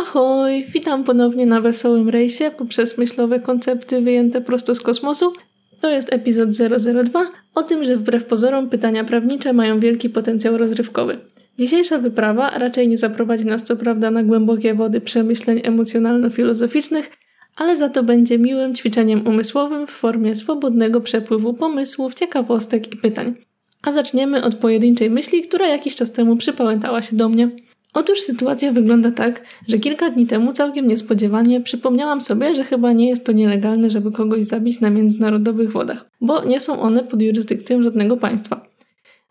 Ahoj, witam ponownie na wesołym rejsie poprzez myślowe koncepty wyjęte prosto z kosmosu. To jest epizod 002 o tym, że wbrew pozorom pytania prawnicze mają wielki potencjał rozrywkowy. Dzisiejsza wyprawa raczej nie zaprowadzi nas co prawda na głębokie wody przemyśleń emocjonalno-filozoficznych, ale za to będzie miłym ćwiczeniem umysłowym w formie swobodnego przepływu pomysłów, ciekawostek i pytań. A zaczniemy od pojedynczej myśli, która jakiś czas temu przypałętała się do mnie. Otóż sytuacja wygląda tak, że kilka dni temu całkiem niespodziewanie przypomniałam sobie, że chyba nie jest to nielegalne, żeby kogoś zabić na międzynarodowych wodach, bo nie są one pod jurysdykcją żadnego państwa.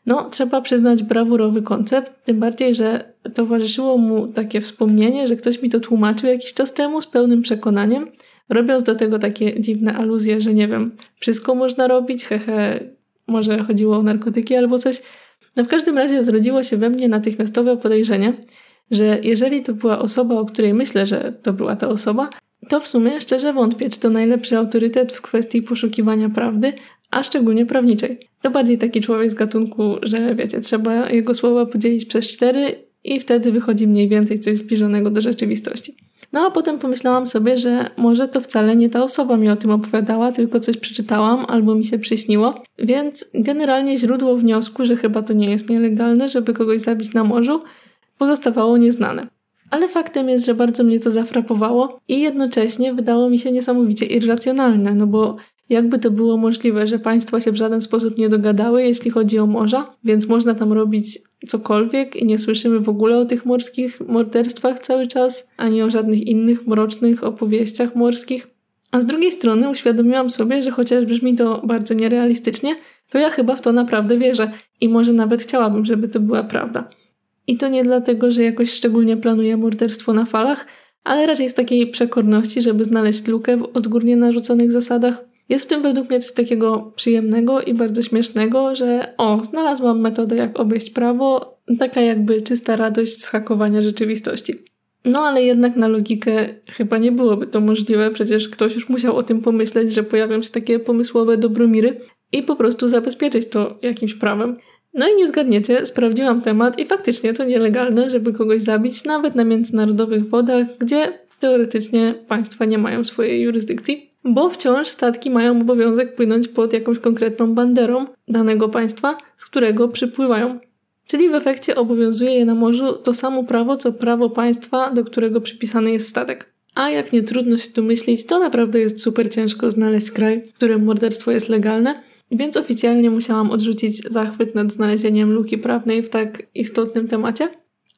No, trzeba przyznać brawurowy koncept, tym bardziej, że towarzyszyło mu takie wspomnienie, że ktoś mi to tłumaczył jakiś czas temu z pełnym przekonaniem, robiąc do tego takie dziwne aluzje, że nie wiem, wszystko można robić, hehe, może chodziło o narkotyki albo coś. No w każdym razie zrodziło się we mnie natychmiastowe podejrzenie, że jeżeli to była osoba, o której myślę, że to była ta osoba, to w sumie szczerze wątpię, czy to najlepszy autorytet w kwestii poszukiwania prawdy, a szczególnie prawniczej. To bardziej taki człowiek z gatunku, że wiecie, trzeba jego słowa podzielić przez cztery i wtedy wychodzi mniej więcej coś zbliżonego do rzeczywistości. No a potem pomyślałam sobie, że może to wcale nie ta osoba mi o tym opowiadała, tylko coś przeczytałam albo mi się przyśniło. Więc generalnie źródło wniosku, że chyba to nie jest nielegalne, żeby kogoś zabić na morzu, pozostawało nieznane. Ale faktem jest, że bardzo mnie to zafrapowało i jednocześnie wydało mi się niesamowicie irracjonalne, no bo jakby to było możliwe, że państwa się w żaden sposób nie dogadały, jeśli chodzi o morza, więc można tam robić cokolwiek i nie słyszymy w ogóle o tych morskich morderstwach cały czas, ani o żadnych innych mrocznych opowieściach morskich. A z drugiej strony uświadomiłam sobie, że chociaż brzmi to bardzo nierealistycznie, to ja chyba w to naprawdę wierzę i może nawet chciałabym, żeby to była prawda. I to nie dlatego, że jakoś szczególnie planuję morderstwo na falach, ale raczej z takiej przekorności, żeby znaleźć lukę w odgórnie narzuconych zasadach. Jest w tym według mnie coś takiego przyjemnego i bardzo śmiesznego, że o, znalazłam metodę jak obejść prawo, taka jakby czysta radość z hakowania rzeczywistości. No ale jednak na logikę chyba nie byłoby to możliwe, przecież ktoś już musiał o tym pomyśleć, że pojawią się takie pomysłowe dobromiry i po prostu zabezpieczyć to jakimś prawem. No i nie zgadniecie, sprawdziłam temat i faktycznie to nielegalne, żeby kogoś zabić nawet na międzynarodowych wodach, gdzie teoretycznie państwa nie mają swojej jurysdykcji, bo wciąż statki mają obowiązek płynąć pod jakąś konkretną banderą danego państwa, z którego przypływają. Czyli w efekcie obowiązuje je na morzu to samo prawo, co prawo państwa, do którego przypisany jest statek. A jak nie trudno się tu myśleć, to naprawdę jest super ciężko znaleźć kraj, w którym morderstwo jest legalne, więc oficjalnie musiałam odrzucić zachwyt nad znalezieniem luki prawnej w tak istotnym temacie.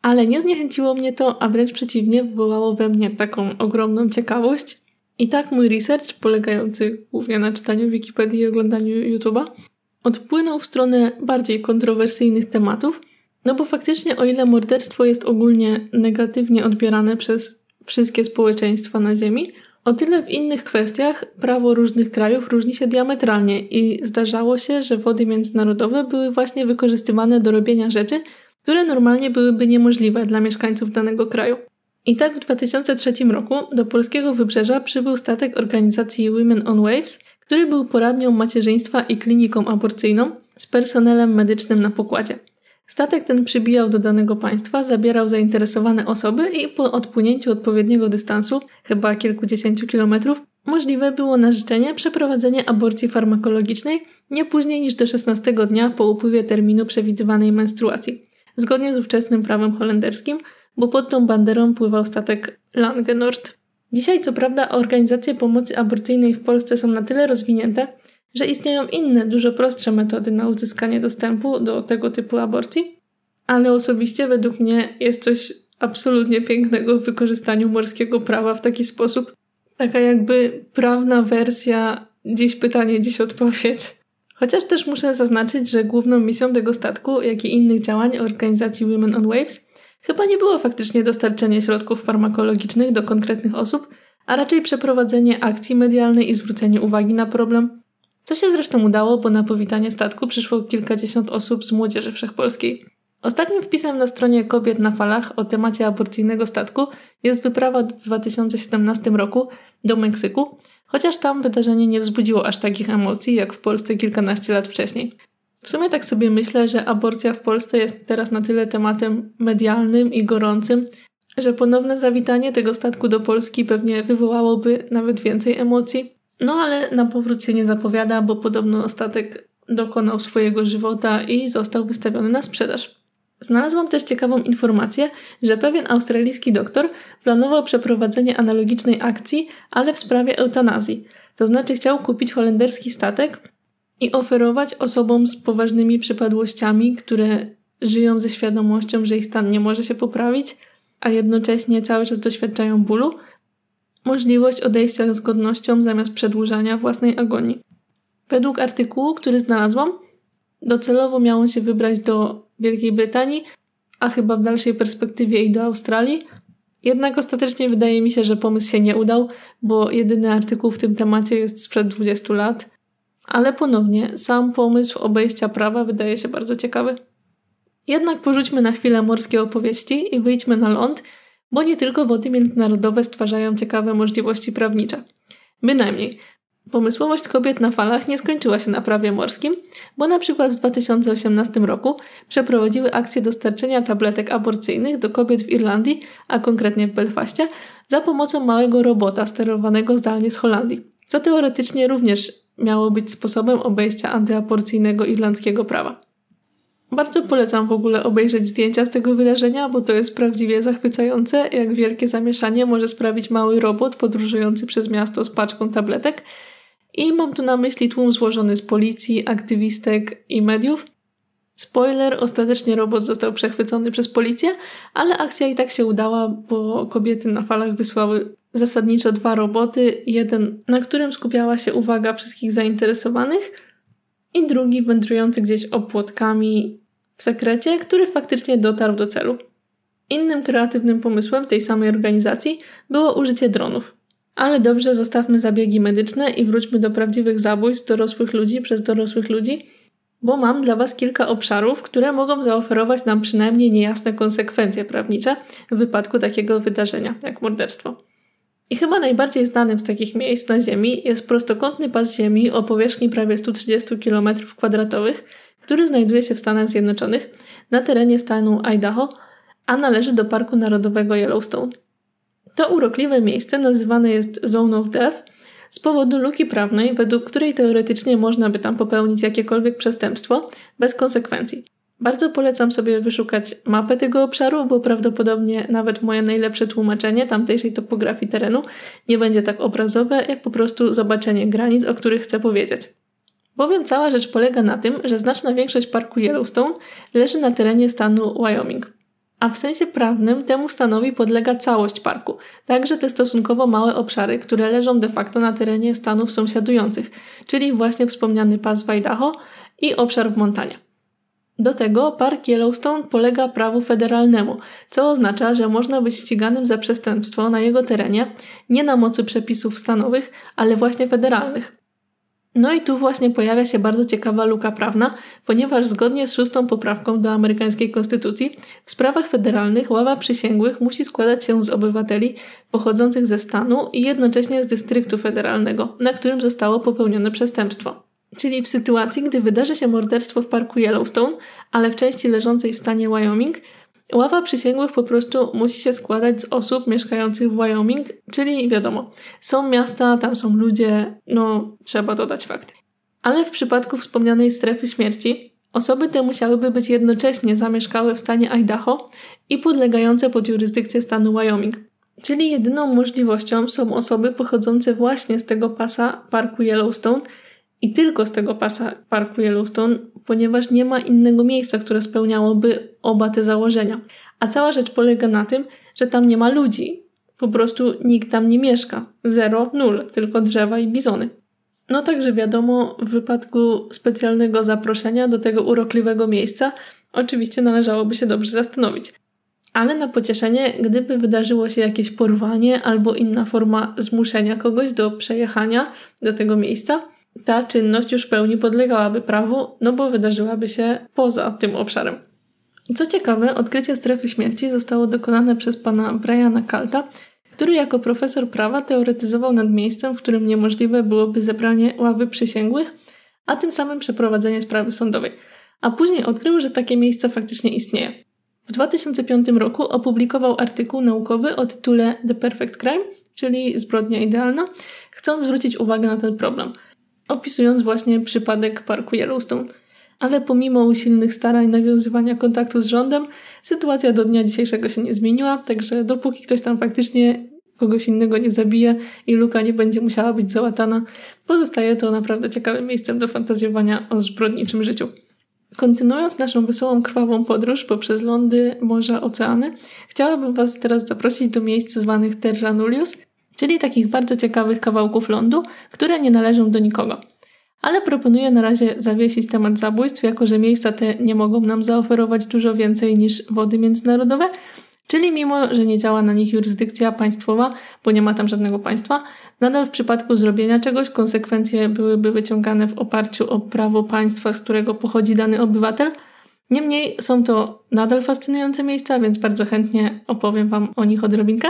Ale nie zniechęciło mnie to, a wręcz przeciwnie, wywołało we mnie taką ogromną ciekawość. I tak mój research, polegający głównie na czytaniu Wikipedii i oglądaniu YouTube'a, odpłynął w stronę bardziej kontrowersyjnych tematów, no bo faktycznie o ile morderstwo jest ogólnie negatywnie odbierane przez wszystkie społeczeństwa na Ziemi, o tyle w innych kwestiach prawo różnych krajów różni się diametralnie i zdarzało się, że wody międzynarodowe były właśnie wykorzystywane do robienia rzeczy, które normalnie byłyby niemożliwe dla mieszkańców danego kraju. I tak w 2003 roku do polskiego wybrzeża przybył statek organizacji Women on Waves, który był poradnią macierzyństwa i kliniką aborcyjną z personelem medycznym na pokładzie. Statek ten przybijał do danego państwa, zabierał zainteresowane osoby i po odpłynięciu odpowiedniego dystansu, chyba kilkudziesięciu kilometrów, możliwe było na życzenie przeprowadzenie aborcji farmakologicznej nie później niż do 16 dnia po upływie terminu przewidywanej menstruacji, zgodnie z ówczesnym prawem holenderskim, bo pod tą banderą pływał statek Langenord. Dzisiaj, co prawda, organizacje pomocy aborcyjnej w Polsce są na tyle rozwinięte, że istnieją inne, dużo prostsze metody na uzyskanie dostępu do tego typu aborcji, ale osobiście według mnie jest coś absolutnie pięknego w wykorzystaniu morskiego prawa w taki sposób. Taka jakby prawna wersja, dziś pytanie, dziś odpowiedź. Chociaż też muszę zaznaczyć, że główną misją tego statku, jak i innych działań organizacji Women on Waves chyba nie było faktycznie dostarczenie środków farmakologicznych do konkretnych osób, a raczej przeprowadzenie akcji medialnej i zwrócenie uwagi na problem, co się zresztą udało, bo na powitanie statku przyszło kilkadziesiąt osób z młodzieży wszechpolskiej. Ostatnim wpisem na stronie Kobiet na falach o temacie aborcyjnego statku jest wyprawa w 2017 roku do Meksyku, chociaż tam wydarzenie nie wzbudziło aż takich emocji jak w Polsce kilkanaście lat wcześniej. W sumie tak sobie myślę, że aborcja w Polsce jest teraz na tyle tematem medialnym i gorącym, że ponowne zawitanie tego statku do Polski pewnie wywołałoby nawet więcej emocji. No ale na powrót się nie zapowiada, bo podobno statek dokonał swojego żywota i został wystawiony na sprzedaż. Znalazłam też ciekawą informację, że pewien australijski doktor planował przeprowadzenie analogicznej akcji, ale w sprawie eutanazji. To znaczy chciał kupić holenderski statek i oferować osobom z poważnymi przypadłościami, które żyją ze świadomością, że ich stan nie może się poprawić, a jednocześnie cały czas doświadczają bólu, możliwość odejścia z godnością zamiast przedłużania własnej agonii. Według artykułu, który znalazłam, docelowo miało się wybrać do Wielkiej Brytanii, a chyba w dalszej perspektywie i do Australii. Jednak ostatecznie wydaje mi się, że pomysł się nie udał, bo jedyny artykuł w tym temacie jest sprzed 20 lat. Ale ponownie, sam pomysł obejścia prawa wydaje się bardzo ciekawy. Jednak porzućmy na chwilę morskie opowieści i wyjdźmy na ląd, bo nie tylko wody międzynarodowe stwarzają ciekawe możliwości prawnicze. Bynajmniej, Pomysłowość kobiet na falach nie skończyła się na prawie morskim, bo na przykład w 2018 roku przeprowadziły akcję dostarczenia tabletek aborcyjnych do kobiet w Irlandii, a konkretnie w Belfaście, za pomocą małego robota sterowanego zdalnie z Holandii, co teoretycznie również miało być sposobem obejścia antyaborcyjnego irlandzkiego prawa. Bardzo polecam w ogóle obejrzeć zdjęcia z tego wydarzenia, bo to jest prawdziwie zachwycające, jak wielkie zamieszanie może sprawić mały robot podróżujący przez miasto z paczką tabletek – i mam tu na myśli tłum złożony z policji, aktywistek i mediów. Spoiler, ostatecznie robot został przechwycony przez policję, ale akcja i tak się udała, bo kobiety na falach wysłały zasadniczo dwa roboty. Jeden, na którym skupiała się uwaga wszystkich zainteresowanych, i drugi wędrujący gdzieś opłotkami w sekrecie, który faktycznie dotarł do celu. Innym kreatywnym pomysłem tej samej organizacji było użycie dronów. Ale dobrze, zostawmy zabiegi medyczne i wróćmy do prawdziwych zabójstw dorosłych ludzi przez dorosłych ludzi, bo mam dla Was kilka obszarów, które mogą zaoferować nam przynajmniej niejasne konsekwencje prawnicze w wypadku takiego wydarzenia jak morderstwo. I chyba najbardziej znanym z takich miejsc na Ziemi jest prostokątny pas Ziemi o powierzchni prawie 130 km2, który znajduje się w Stanach Zjednoczonych na terenie stanu Idaho, a należy do Parku Narodowego Yellowstone. To urokliwe miejsce nazywane jest Zone of Death z powodu luki prawnej, według której teoretycznie można by tam popełnić jakiekolwiek przestępstwo bez konsekwencji. Bardzo polecam sobie wyszukać mapę tego obszaru, bo prawdopodobnie nawet moje najlepsze tłumaczenie tamtejszej topografii terenu nie będzie tak obrazowe, jak po prostu zobaczenie granic, o których chcę powiedzieć. Bowiem cała rzecz polega na tym, że znaczna większość parku Yellowstone leży na terenie stanu Wyoming a w sensie prawnym temu stanowi podlega całość parku, także te stosunkowo małe obszary, które leżą de facto na terenie stanów sąsiadujących, czyli właśnie wspomniany pas w Idaho i obszar w Montanie. Do tego park Yellowstone polega prawu federalnemu, co oznacza, że można być ściganym za przestępstwo na jego terenie nie na mocy przepisów stanowych, ale właśnie federalnych, no i tu właśnie pojawia się bardzo ciekawa luka prawna, ponieważ zgodnie z szóstą poprawką do amerykańskiej konstytucji w sprawach federalnych ława przysięgłych musi składać się z obywateli pochodzących ze stanu i jednocześnie z dystryktu federalnego, na którym zostało popełnione przestępstwo. Czyli w sytuacji, gdy wydarzy się morderstwo w parku Yellowstone, ale w części leżącej w stanie Wyoming, Ława przysięgłych po prostu musi się składać z osób mieszkających w Wyoming, czyli wiadomo, są miasta, tam są ludzie, no trzeba dodać fakty. Ale w przypadku wspomnianej strefy śmierci, osoby te musiałyby być jednocześnie zamieszkałe w stanie Idaho i podlegające pod jurysdykcję stanu Wyoming. Czyli jedyną możliwością są osoby pochodzące właśnie z tego pasa parku Yellowstone i tylko z tego pasa parku Yellowstone, ponieważ nie ma innego miejsca, które spełniałoby oba te założenia. A cała rzecz polega na tym, że tam nie ma ludzi. Po prostu nikt tam nie mieszka. Zero, nul, tylko drzewa i bizony. No także wiadomo, w wypadku specjalnego zaproszenia do tego urokliwego miejsca, oczywiście należałoby się dobrze zastanowić. Ale na pocieszenie, gdyby wydarzyło się jakieś porwanie albo inna forma zmuszenia kogoś do przejechania do tego miejsca, ta czynność już w pełni podlegałaby prawu, no bo wydarzyłaby się poza tym obszarem. Co ciekawe, odkrycie strefy śmierci zostało dokonane przez pana Briana Kalta, który jako profesor prawa teoretyzował nad miejscem, w którym niemożliwe byłoby zebranie ławy przysięgłych, a tym samym przeprowadzenie sprawy sądowej. A później odkrył, że takie miejsce faktycznie istnieje. W 2005 roku opublikował artykuł naukowy o tytule The Perfect Crime, czyli zbrodnia idealna, chcąc zwrócić uwagę na ten problem, opisując właśnie przypadek parku Yellowstone. Ale pomimo usilnych starań nawiązywania kontaktu z rządem, sytuacja do dnia dzisiejszego się nie zmieniła, także dopóki ktoś tam faktycznie kogoś innego nie zabije i luka nie będzie musiała być załatana, pozostaje to naprawdę ciekawym miejscem do fantazjowania o zbrodniczym życiu. Kontynuując naszą wesołą, krwawą podróż poprzez lądy, morza, oceany, chciałabym Was teraz zaprosić do miejsc zwanych Terra Nullius, czyli takich bardzo ciekawych kawałków lądu, które nie należą do nikogo. Ale proponuję na razie zawiesić temat zabójstw, jako że miejsca te nie mogą nam zaoferować dużo więcej niż wody międzynarodowe, Czyli mimo, że nie działa na nich jurysdykcja państwowa, bo nie ma tam żadnego państwa, nadal w przypadku zrobienia czegoś konsekwencje byłyby wyciągane w oparciu o prawo państwa, z którego pochodzi dany obywatel. Niemniej są to nadal fascynujące miejsca, więc bardzo chętnie opowiem Wam o nich odrobinkę.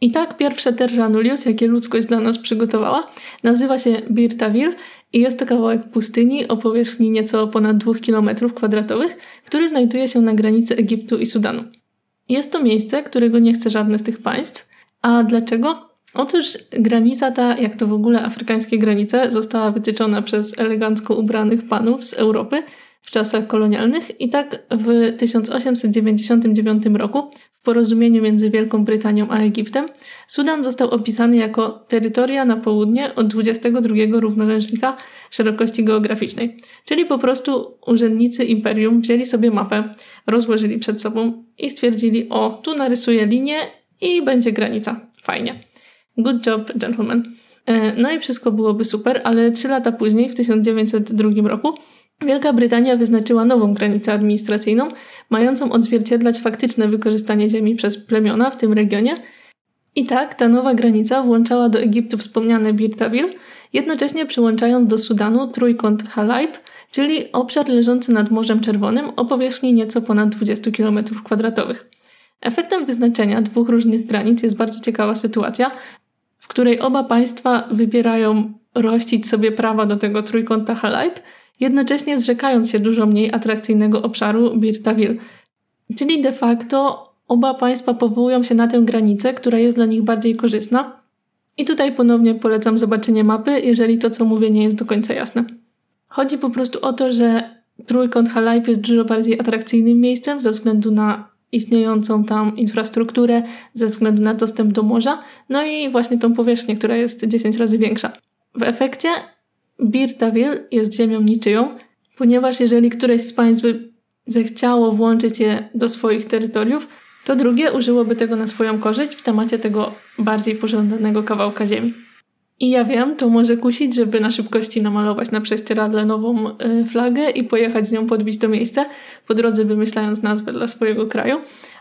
I tak pierwsze Terra Nullius, jakie ludzkość dla nas przygotowała, nazywa się Birtaville i jest to kawałek pustyni o powierzchni nieco ponad 2 km kwadratowych, który znajduje się na granicy Egiptu i Sudanu. Jest to miejsce, którego nie chce żadne z tych państw. A dlaczego? Otóż granica ta, jak to w ogóle afrykańskie granice, została wytyczona przez elegancko ubranych panów z Europy w czasach kolonialnych i tak w 1899 roku porozumieniu między Wielką Brytanią a Egiptem Sudan został opisany jako terytoria na południe od 22 równoleżnika szerokości geograficznej. Czyli po prostu urzędnicy imperium wzięli sobie mapę, rozłożyli przed sobą i stwierdzili: O, tu narysuję linię i będzie granica. Fajnie. Good job, gentlemen. E, no i wszystko byłoby super, ale trzy lata później, w 1902 roku, Wielka Brytania wyznaczyła nową granicę administracyjną, mającą odzwierciedlać faktyczne wykorzystanie ziemi przez plemiona w tym regionie. I tak ta nowa granica włączała do Egiptu wspomniane Birtaville, jednocześnie przyłączając do Sudanu trójkąt Halaib, czyli obszar leżący nad Morzem Czerwonym o powierzchni nieco ponad 20 km2. Efektem wyznaczenia dwóch różnych granic jest bardzo ciekawa sytuacja, w której oba państwa wybierają rościć sobie prawa do tego trójkąta Halaib, jednocześnie zrzekając się dużo mniej atrakcyjnego obszaru Birtaville. Czyli de facto oba państwa powołują się na tę granicę, która jest dla nich bardziej korzystna. I tutaj ponownie polecam zobaczenie mapy, jeżeli to, co mówię, nie jest do końca jasne. Chodzi po prostu o to, że trójkąt Halaib jest dużo bardziej atrakcyjnym miejscem ze względu na istniejącą tam infrastrukturę, ze względu na dostęp do morza, no i właśnie tą powierzchnię, która jest 10 razy większa. W efekcie Birtaville jest ziemią niczyją, ponieważ jeżeli któreś z państw by zechciało włączyć je do swoich terytoriów, to drugie użyłoby tego na swoją korzyść w temacie tego bardziej pożądanego kawałka ziemi. I ja wiem, to może kusić, żeby na szybkości namalować na prześcieradle nową y, flagę i pojechać z nią podbić to miejsce, po drodze wymyślając nazwę dla swojego kraju,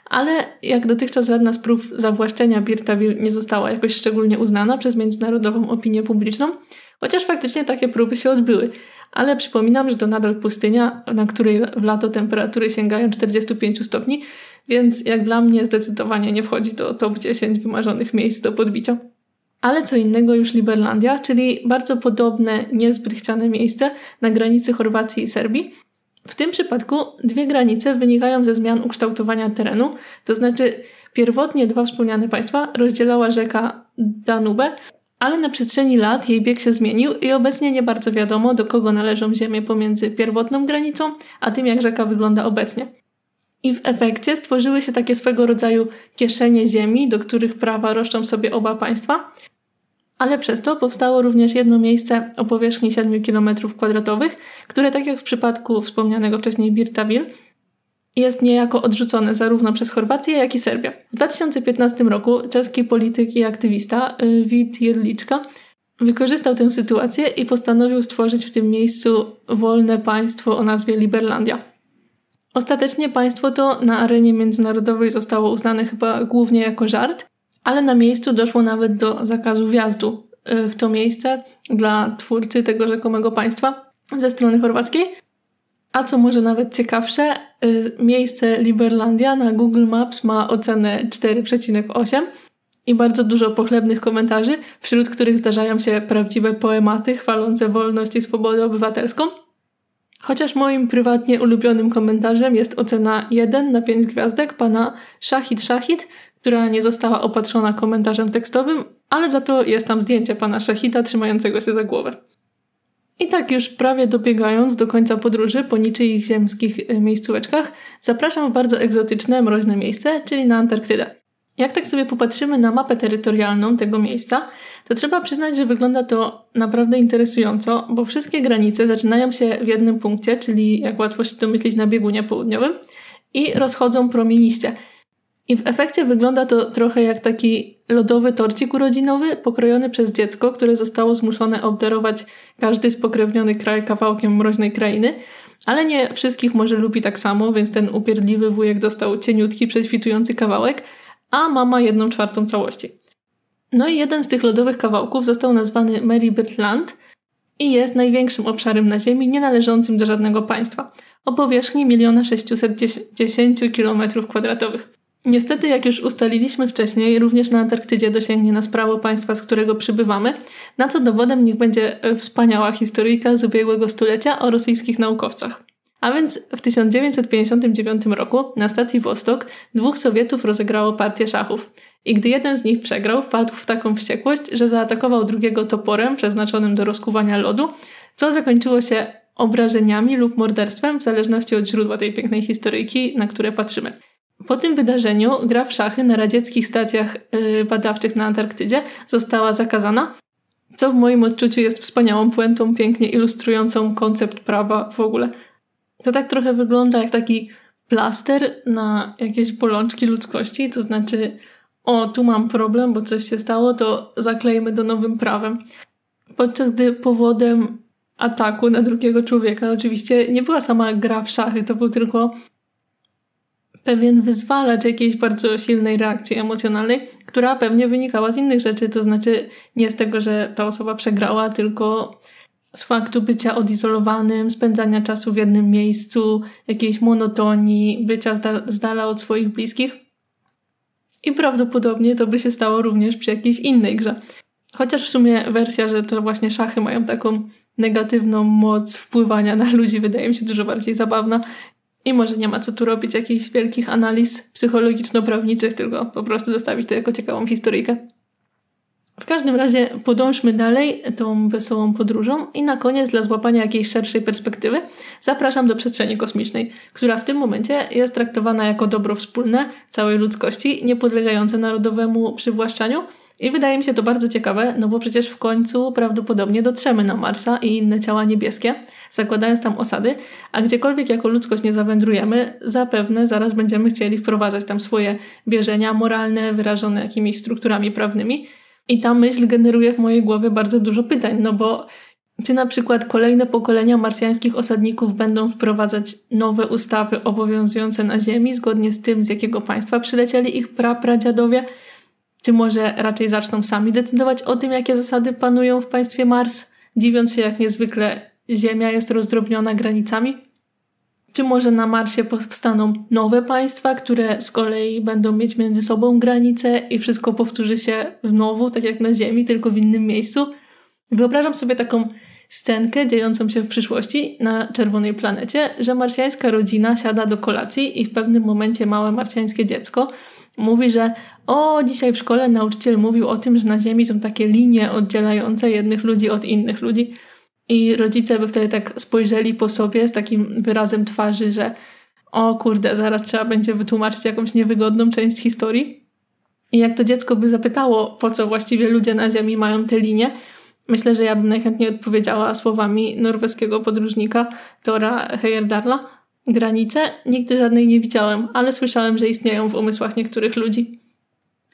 ale jak dotychczas żadna z prób zawłaszczenia Birtaville nie została jakoś szczególnie uznana przez międzynarodową opinię publiczną, chociaż faktycznie takie próby się odbyły. Ale przypominam, że to nadal pustynia, na której w lato temperatury sięgają 45 stopni, więc jak dla mnie zdecydowanie nie wchodzi do top 10 wymarzonych miejsc do podbicia. Ale co innego już Liberlandia, czyli bardzo podobne, niezbyt chciane miejsce na granicy Chorwacji i Serbii. W tym przypadku dwie granice wynikają ze zmian ukształtowania terenu, to znaczy pierwotnie dwa wspomniane państwa rozdzielała rzeka Danube, ale na przestrzeni lat jej bieg się zmienił i obecnie nie bardzo wiadomo, do kogo należą ziemie pomiędzy pierwotną granicą, a tym jak rzeka wygląda obecnie. I w efekcie stworzyły się takie swego rodzaju kieszenie ziemi, do których prawa roszczą sobie oba państwa, ale przez to powstało również jedno miejsce o powierzchni 7 km2, które tak jak w przypadku wspomnianego wcześniej Birtaville, jest niejako odrzucone zarówno przez Chorwację, jak i Serbię. W 2015 roku czeski polityk i aktywista Wit y, Jedliczka wykorzystał tę sytuację i postanowił stworzyć w tym miejscu wolne państwo o nazwie Liberlandia. Ostatecznie państwo to na arenie międzynarodowej zostało uznane chyba głównie jako żart, ale na miejscu doszło nawet do zakazu wjazdu y, w to miejsce dla twórcy tego rzekomego państwa ze strony chorwackiej. A co może nawet ciekawsze, y, miejsce Liberlandia na Google Maps ma ocenę 4,8 i bardzo dużo pochlebnych komentarzy, wśród których zdarzają się prawdziwe poematy chwalące wolność i swobodę obywatelską. Chociaż moim prywatnie ulubionym komentarzem jest ocena 1 na 5 gwiazdek pana Shahid Shahid, która nie została opatrzona komentarzem tekstowym, ale za to jest tam zdjęcie pana Shahida trzymającego się za głowę. I tak już prawie dobiegając do końca podróży po niczyich ziemskich y, miejscóweczkach, zapraszam w bardzo egzotyczne, mroźne miejsce, czyli na Antarktydę. Jak tak sobie popatrzymy na mapę terytorialną tego miejsca, to trzeba przyznać, że wygląda to naprawdę interesująco, bo wszystkie granice zaczynają się w jednym punkcie, czyli jak łatwo się domyślić na biegunie południowym, i rozchodzą promieniście. I w efekcie wygląda to trochę jak taki lodowy torcik urodzinowy, pokrojony przez dziecko, które zostało zmuszone obdarować każdy spokrewniony kraj kawałkiem mroźnej krainy, ale nie wszystkich może lubi tak samo, więc ten upierdliwy wujek dostał cieniutki, prześwitujący kawałek, a mama jedną czwartą całości. No i jeden z tych lodowych kawałków został nazwany Marybird Land i jest największym obszarem na Ziemi nienależącym do żadnego państwa, o powierzchni 1 610 km2. Niestety, jak już ustaliliśmy wcześniej, również na Antarktydzie dosięgnie nas prawo państwa, z którego przybywamy, na co dowodem niech będzie e, wspaniała historyjka z ubiegłego stulecia o rosyjskich naukowcach. A więc w 1959 roku na stacji Wostok dwóch Sowietów rozegrało partię szachów. I gdy jeden z nich przegrał, wpadł w taką wściekłość, że zaatakował drugiego toporem przeznaczonym do rozkuwania lodu, co zakończyło się obrażeniami lub morderstwem, w zależności od źródła tej pięknej historyjki, na które patrzymy. Po tym wydarzeniu gra w szachy na radzieckich stacjach yy, badawczych na Antarktydzie została zakazana, co w moim odczuciu jest wspaniałą puentą, pięknie ilustrującą koncept prawa w ogóle. To tak trochę wygląda jak taki plaster na jakieś bolączki ludzkości, to znaczy o, tu mam problem, bo coś się stało, to zaklejmy do nowym prawem. Podczas gdy powodem ataku na drugiego człowieka oczywiście nie była sama gra w szachy, to był tylko pewien wyzwalacz jakiejś bardzo silnej reakcji emocjonalnej, która pewnie wynikała z innych rzeczy, to znaczy nie z tego, że ta osoba przegrała, tylko z faktu bycia odizolowanym, spędzania czasu w jednym miejscu, jakiejś monotonii, bycia z dala od swoich bliskich. I prawdopodobnie to by się stało również przy jakiejś innej grze. Chociaż w sumie wersja, że to właśnie szachy mają taką negatywną moc wpływania na ludzi, wydaje mi się dużo bardziej zabawna. I może nie ma co tu robić jakichś wielkich analiz psychologiczno-prawniczych, tylko po prostu zostawić to jako ciekawą historyjkę. W każdym razie podążmy dalej tą wesołą podróżą i na koniec dla złapania jakiejś szerszej perspektywy zapraszam do przestrzeni kosmicznej, która w tym momencie jest traktowana jako dobro wspólne całej ludzkości, niepodlegające narodowemu przywłaszczaniu i wydaje mi się to bardzo ciekawe, no bo przecież w końcu prawdopodobnie dotrzemy na Marsa i inne ciała niebieskie, zakładając tam osady, a gdziekolwiek jako ludzkość nie zawędrujemy, zapewne zaraz będziemy chcieli wprowadzać tam swoje wierzenia moralne, wyrażone jakimiś strukturami prawnymi, i ta myśl generuje w mojej głowie bardzo dużo pytań, no bo czy na przykład kolejne pokolenia marsjańskich osadników będą wprowadzać nowe ustawy obowiązujące na Ziemi zgodnie z tym, z jakiego państwa przylecieli ich prapradziadowie? Czy może raczej zaczną sami decydować o tym, jakie zasady panują w państwie Mars, dziwiąc się jak niezwykle Ziemia jest rozdrobniona granicami? Czy może na Marsie powstaną nowe państwa, które z kolei będą mieć między sobą granice i wszystko powtórzy się znowu, tak jak na Ziemi, tylko w innym miejscu? Wyobrażam sobie taką scenkę dziejącą się w przyszłości na czerwonej planecie, że marsjańska rodzina siada do kolacji i w pewnym momencie małe marsjańskie dziecko mówi, że o, dzisiaj w szkole nauczyciel mówił o tym, że na Ziemi są takie linie oddzielające jednych ludzi od innych ludzi. I rodzice by wtedy tak spojrzeli po sobie z takim wyrazem twarzy, że o kurde, zaraz trzeba będzie wytłumaczyć jakąś niewygodną część historii. I jak to dziecko by zapytało, po co właściwie ludzie na Ziemi mają te linie, myślę, że ja bym najchętniej odpowiedziała słowami norweskiego podróżnika Tora Heyerdarla. Granice nigdy żadnej nie widziałem, ale słyszałem, że istnieją w umysłach niektórych ludzi.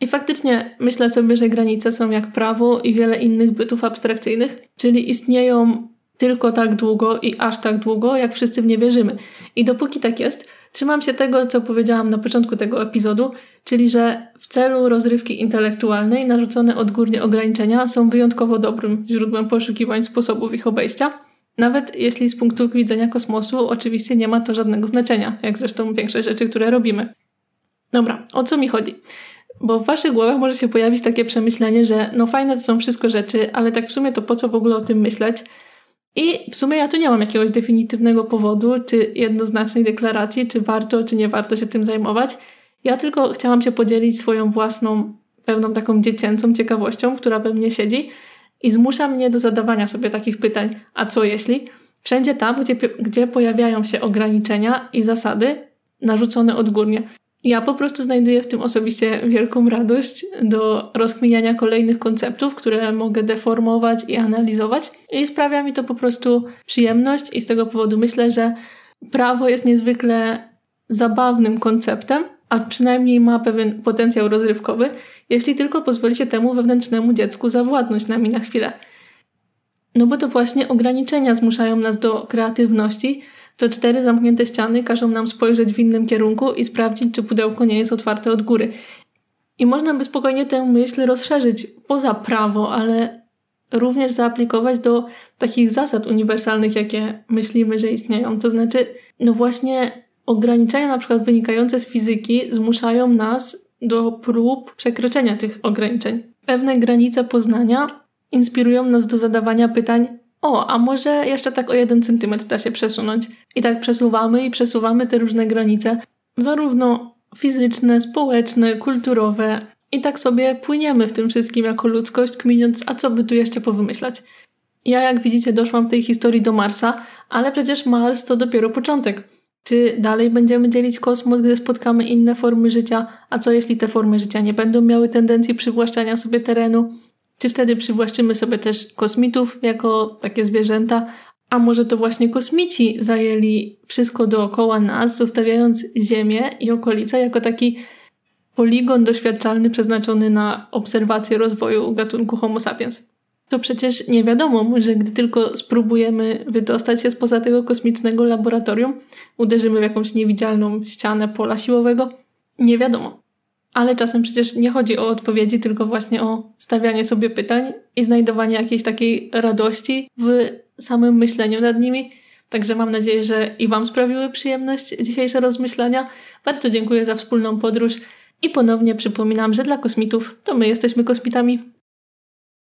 I faktycznie myślę sobie, że granice są jak prawo i wiele innych bytów abstrakcyjnych, czyli istnieją tylko tak długo i aż tak długo, jak wszyscy w nie wierzymy. I dopóki tak jest, trzymam się tego, co powiedziałam na początku tego epizodu, czyli że w celu rozrywki intelektualnej narzucone odgórnie ograniczenia są wyjątkowo dobrym źródłem poszukiwań sposobów ich obejścia. Nawet jeśli z punktu widzenia kosmosu oczywiście nie ma to żadnego znaczenia, jak zresztą większość rzeczy, które robimy. Dobra, o co mi chodzi? Bo w waszych głowach może się pojawić takie przemyślenie, że no fajne to są wszystko rzeczy, ale tak w sumie to po co w ogóle o tym myśleć? I w sumie ja tu nie mam jakiegoś definitywnego powodu, czy jednoznacznej deklaracji, czy warto, czy nie warto się tym zajmować. Ja tylko chciałam się podzielić swoją własną, pewną taką dziecięcą ciekawością, która we mnie siedzi i zmusza mnie do zadawania sobie takich pytań. A co jeśli? Wszędzie tam, gdzie, gdzie pojawiają się ograniczenia i zasady narzucone odgórnie. Ja po prostu znajduję w tym osobiście wielką radość do rozkminiania kolejnych konceptów, które mogę deformować i analizować, i sprawia mi to po prostu przyjemność, i z tego powodu myślę, że prawo jest niezwykle zabawnym konceptem, a przynajmniej ma pewien potencjał rozrywkowy, jeśli tylko pozwoli się temu wewnętrznemu dziecku zawładnąć nami na chwilę. No bo to właśnie ograniczenia zmuszają nas do kreatywności, to cztery zamknięte ściany każą nam spojrzeć w innym kierunku i sprawdzić, czy pudełko nie jest otwarte od góry. I można by spokojnie tę myśl rozszerzyć poza prawo, ale również zaaplikować do takich zasad uniwersalnych, jakie myślimy, że istnieją. To znaczy, no właśnie ograniczenia na przykład wynikające z fizyki zmuszają nas do prób przekroczenia tych ograniczeń. Pewne granice poznania inspirują nas do zadawania pytań, o, a może jeszcze tak o jeden centymetr da się przesunąć. I tak przesuwamy i przesuwamy te różne granice, zarówno fizyczne, społeczne, kulturowe. I tak sobie płyniemy w tym wszystkim jako ludzkość, kminiąc, a co by tu jeszcze powymyślać. Ja, jak widzicie, doszłam w tej historii do Marsa, ale przecież Mars to dopiero początek. Czy dalej będziemy dzielić kosmos, gdy spotkamy inne formy życia? A co jeśli te formy życia nie będą miały tendencji przywłaszczania sobie terenu? Czy wtedy przywłaszczymy sobie też kosmitów jako takie zwierzęta? A może to właśnie kosmici zajęli wszystko dookoła nas, zostawiając Ziemię i okolice jako taki poligon doświadczalny przeznaczony na obserwację rozwoju gatunku Homo sapiens? To przecież nie wiadomo, że gdy tylko spróbujemy wydostać się spoza tego kosmicznego laboratorium, uderzymy w jakąś niewidzialną ścianę pola siłowego. Nie wiadomo. Ale czasem przecież nie chodzi o odpowiedzi, tylko właśnie o stawianie sobie pytań i znajdowanie jakiejś takiej radości w samym myśleniu nad nimi. Także mam nadzieję, że i Wam sprawiły przyjemność dzisiejsze rozmyślania. Bardzo dziękuję za wspólną podróż i ponownie przypominam, że dla kosmitów to my jesteśmy kosmitami.